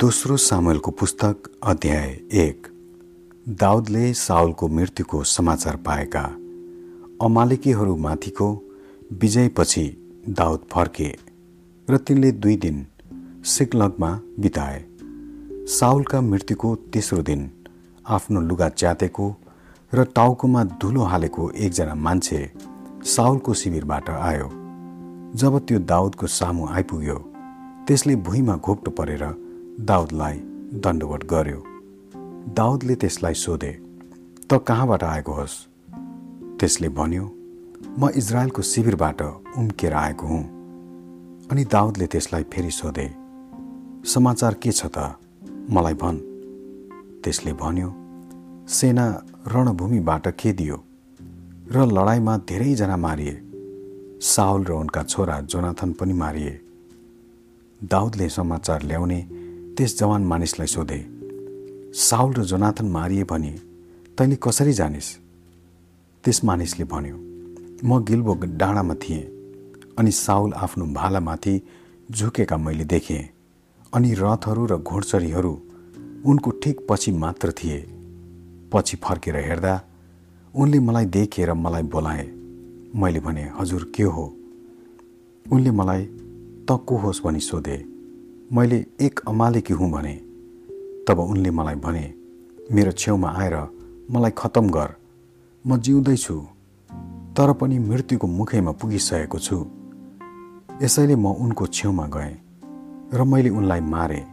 दोस्रो सामेलको पुस्तक अध्याय एक। दाउदले साउलको मृत्युको समाचार पाएका अमालिकीहरूमाथिको विजयपछि दाउद फर्के र तिनले दुई दिन सिकलगमा बिताए। साउलका मृत्युको तेस्रो दिन आफ्नो लुगा च्यातेको र टाउकोमा धुलो हालेको एकजना मान्छे साउलको शिविरबाट आयो। जब त्यो दाउदको सामु आइपुग्यो त्यसले भुइँमा घोप्टो परेर दाउदलाई दण्डवट गर्यो। दाउदले त्यसलाई सोधे त कहाँबाट आएको होस्? त्यसले भन्यो म इजरायलको शिविरबाट उम्केर आएको हुँ। अनि दाउदले त्यसलाई फेरि सोधे समाचार के छ त? मलाई भन्। त्यसले भन्यो सेना रणभूमिबाट खेदियो र लडाइँमा धेरैजना मारिए। साउल र उनका छोरा जोनाथन पनि मारिए। दाउदले समाचार ल्याउने त्यस जवान मानिसलाई सोधे साउल र जोनाथन मारिए भने तैँले कसरी जानिस्? त्यस मानिसले भन्यो म गिल्बो डाँडामा थिएँ अनि साउल आफ्नो भालामाथि झुकेका मैले देखेँ अनि रथहरू र घोडचरीहरू उनको ठिक पछि मात्र थिए। पछि फर्केर हेर्दा उनले मलाई देखेर मलाई बोलाए। मैले भने हजुर के हो? उनले मलाई त को होस् भनी सोधे। मैले एक अमालेकी हुँ भने तब उनले मलाई भने मेरो छेउमा आएर मलाई खतम गर म जिउँदैछु तर पनि मृत्युको मुखैमा पुगिसकेको छु। यसैले म उनको छेउमा गएँ र मैले उनलाई मारेँ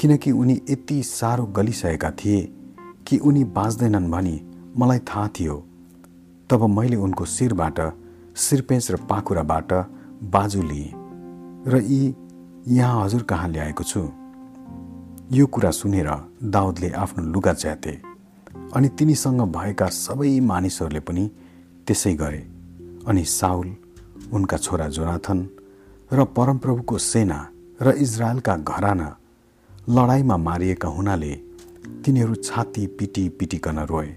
किनकि उनी यति साह्रो गलिसकेका थिए कि उनी बाँच्दैनन् भनी मलाई थाहा थियो। तब मैले उनको शिरबाट शिरपेच र पाखुराबाट बाजु लिएँ र यी यहाँ हजुर कहाँ ल्याएको छु? यो कुरा सुनेर दाउदले आफ्नो लुगा च्याते अनि तिनीसँग भएका सबै मानिसहरूले पनि त्यसै गरे अनि साउल उनका छोरा जोनाथन र परमप्रभुको सेना र इजरायलका घराना लडाइँमा मारिएका हुनाले तिनीहरू छाती पिटी पिटिकन रोए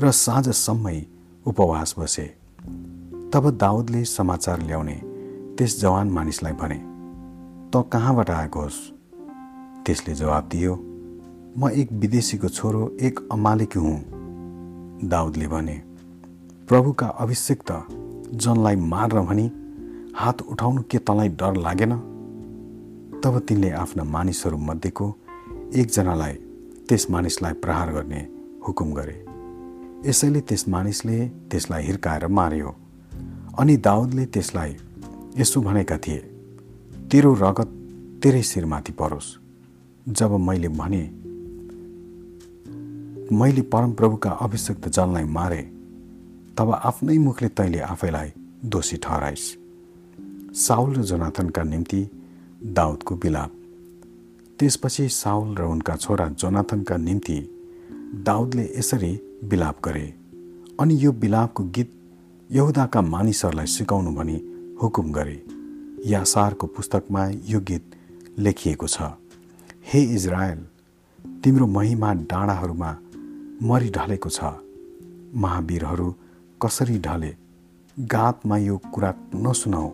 र साँझसम्मै उपवास बसे। तब दाउदले समाचार ल्याउने त्यस जवान मानिसलाई भने त कहाँबाट आएको होस्? त्यसले जवाब दियो म एक विदेशीको छोरो एक अमालिकी हुँ। दाउदले भने प्रभुका अभिषेक जनलाई मार्न भनी हात उठाउनु के तँलाई डर लागेन? तब तिनले आफ्ना मानिसहरूमध्येको एकजनालाई त्यस मानिसलाई प्रहार गर्ने हुकुम गरे। यसैले त्यस मानिसले त्यसलाई हिर्काएर मार्यो अनि दाउदले त्यसलाई यसो भनेका थिए तेरो रगत तेरै शिरमाथि परोस्। जब मैले भने मैले परमप्रभुका अभिषेक जललाई मारे तब आफ्नै मुखले तैँले आफैलाई दोषी ठहराइस्। साउल र जोनाथनका निम्ति दाउदको बिलाप त्यसपछि साउल र उनका छोरा जोनाथनका निम्ति दाउदले यसरी बिलाप गरे। अनि यो बिलापको गीत यहुदाका मानिसहरूलाई सिकाउनु भनी हुकुम गरे। यासारको पुस्तकमा यो गीत लेखिएको छ। हे इजरायल तिम्रो महिमा डाँडाहरूमा मरिढलेको छ। महावीरहरू कसरी ढले? गातमा यो कुरा नसुनाऊ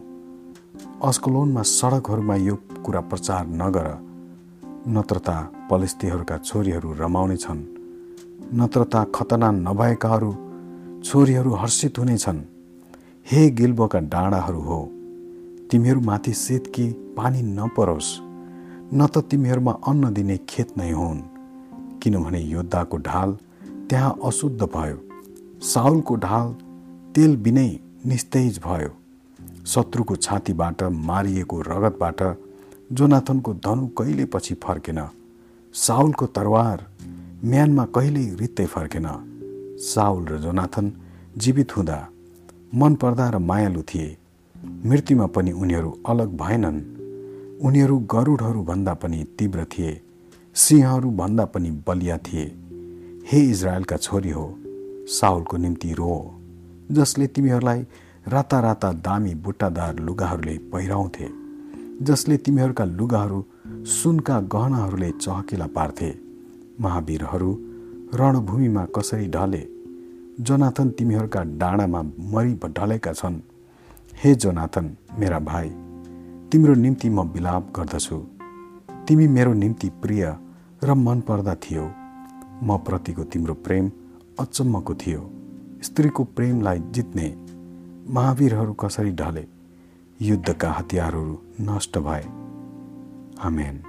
अस्कलोनमा सडकहरूमा यो कुरा प्रचार नगर। नत्रता पलेस्तीहरूका छोरीहरू रमाउने छन् नत्रता खतना नभएकाहरू छोरीहरू हर्षित हुनेछन्। हे गिल्बोका डाँडाहरू हो तिमीहरूमाथि सेतकी पानी नपरोस् न त तिमीहरूमा अन्न दिने खेत नै हुन्। किनभने योद्धाको ढाल त्यहाँ अशुद्ध भयो साउलको ढाल तेल बिनै निस्तेज भयो। शत्रुको छातीबाट मारिएको रगतबाट जोनाथनको धनु कहिले पछि फर्केन साउलको तरवार म्यानमा कहिल्यै रित्तै फर्केन। साउल र जोनाथन जीवित हुँदा मन पर्दा र मायालु थिए। मृत्युमा पनि उनीहरू अलग भएनन्। उनीहरू गरुडहरूभन्दा पनि तीव्र थिए। सिंहहरूभन्दा पनि बलिया थिए। हे इजरायलका छोरी हो साउलको निम्ति रो जसले तिमीहरूलाई राता राता दामी बुट्टादार लुगाहरूले पहिराउँथे जसले तिमीहरूका लुगाहरू सुनका गहनाहरूले चहकिला पार्थे। महावीरहरू रणभूमिमा कसरी ढले? जोनाथन तिमीहरूका डाँडामा मरि ढलेका छन्। हे जोनाथन मेरा भाइ तिम्रो निम्ति म विलाप गर्दछु। तिमी मेरो निम्ति प्रिय र मन पर्दा थियो। म प्रतिको तिम्रो प्रेम अचम्मको थियो। स्त्रीको प्रेमलाई जित्ने महावीरहरू कसरी ढले युद्धका हतियारहरू नष्ट भए। आमेन।